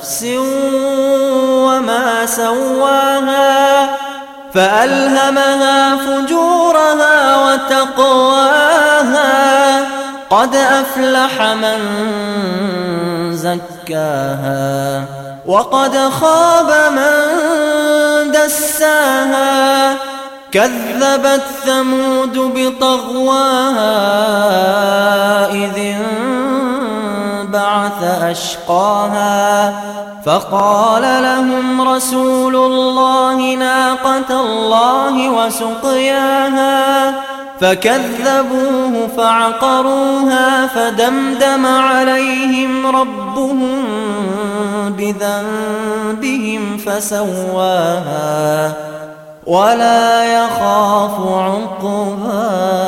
ونفس وما سواها فألهمها فجورها وتقواها قد أفلح من زكاها وقد خاب من دساها كذبت ثمود بطغواها انبعث أشقاها فقال لهم رسول الله ناقة الله وسقياها فكذبوه فعقروها فدمدم عليهم ربهم بذنبهم فسواها ولا يخاف عقباها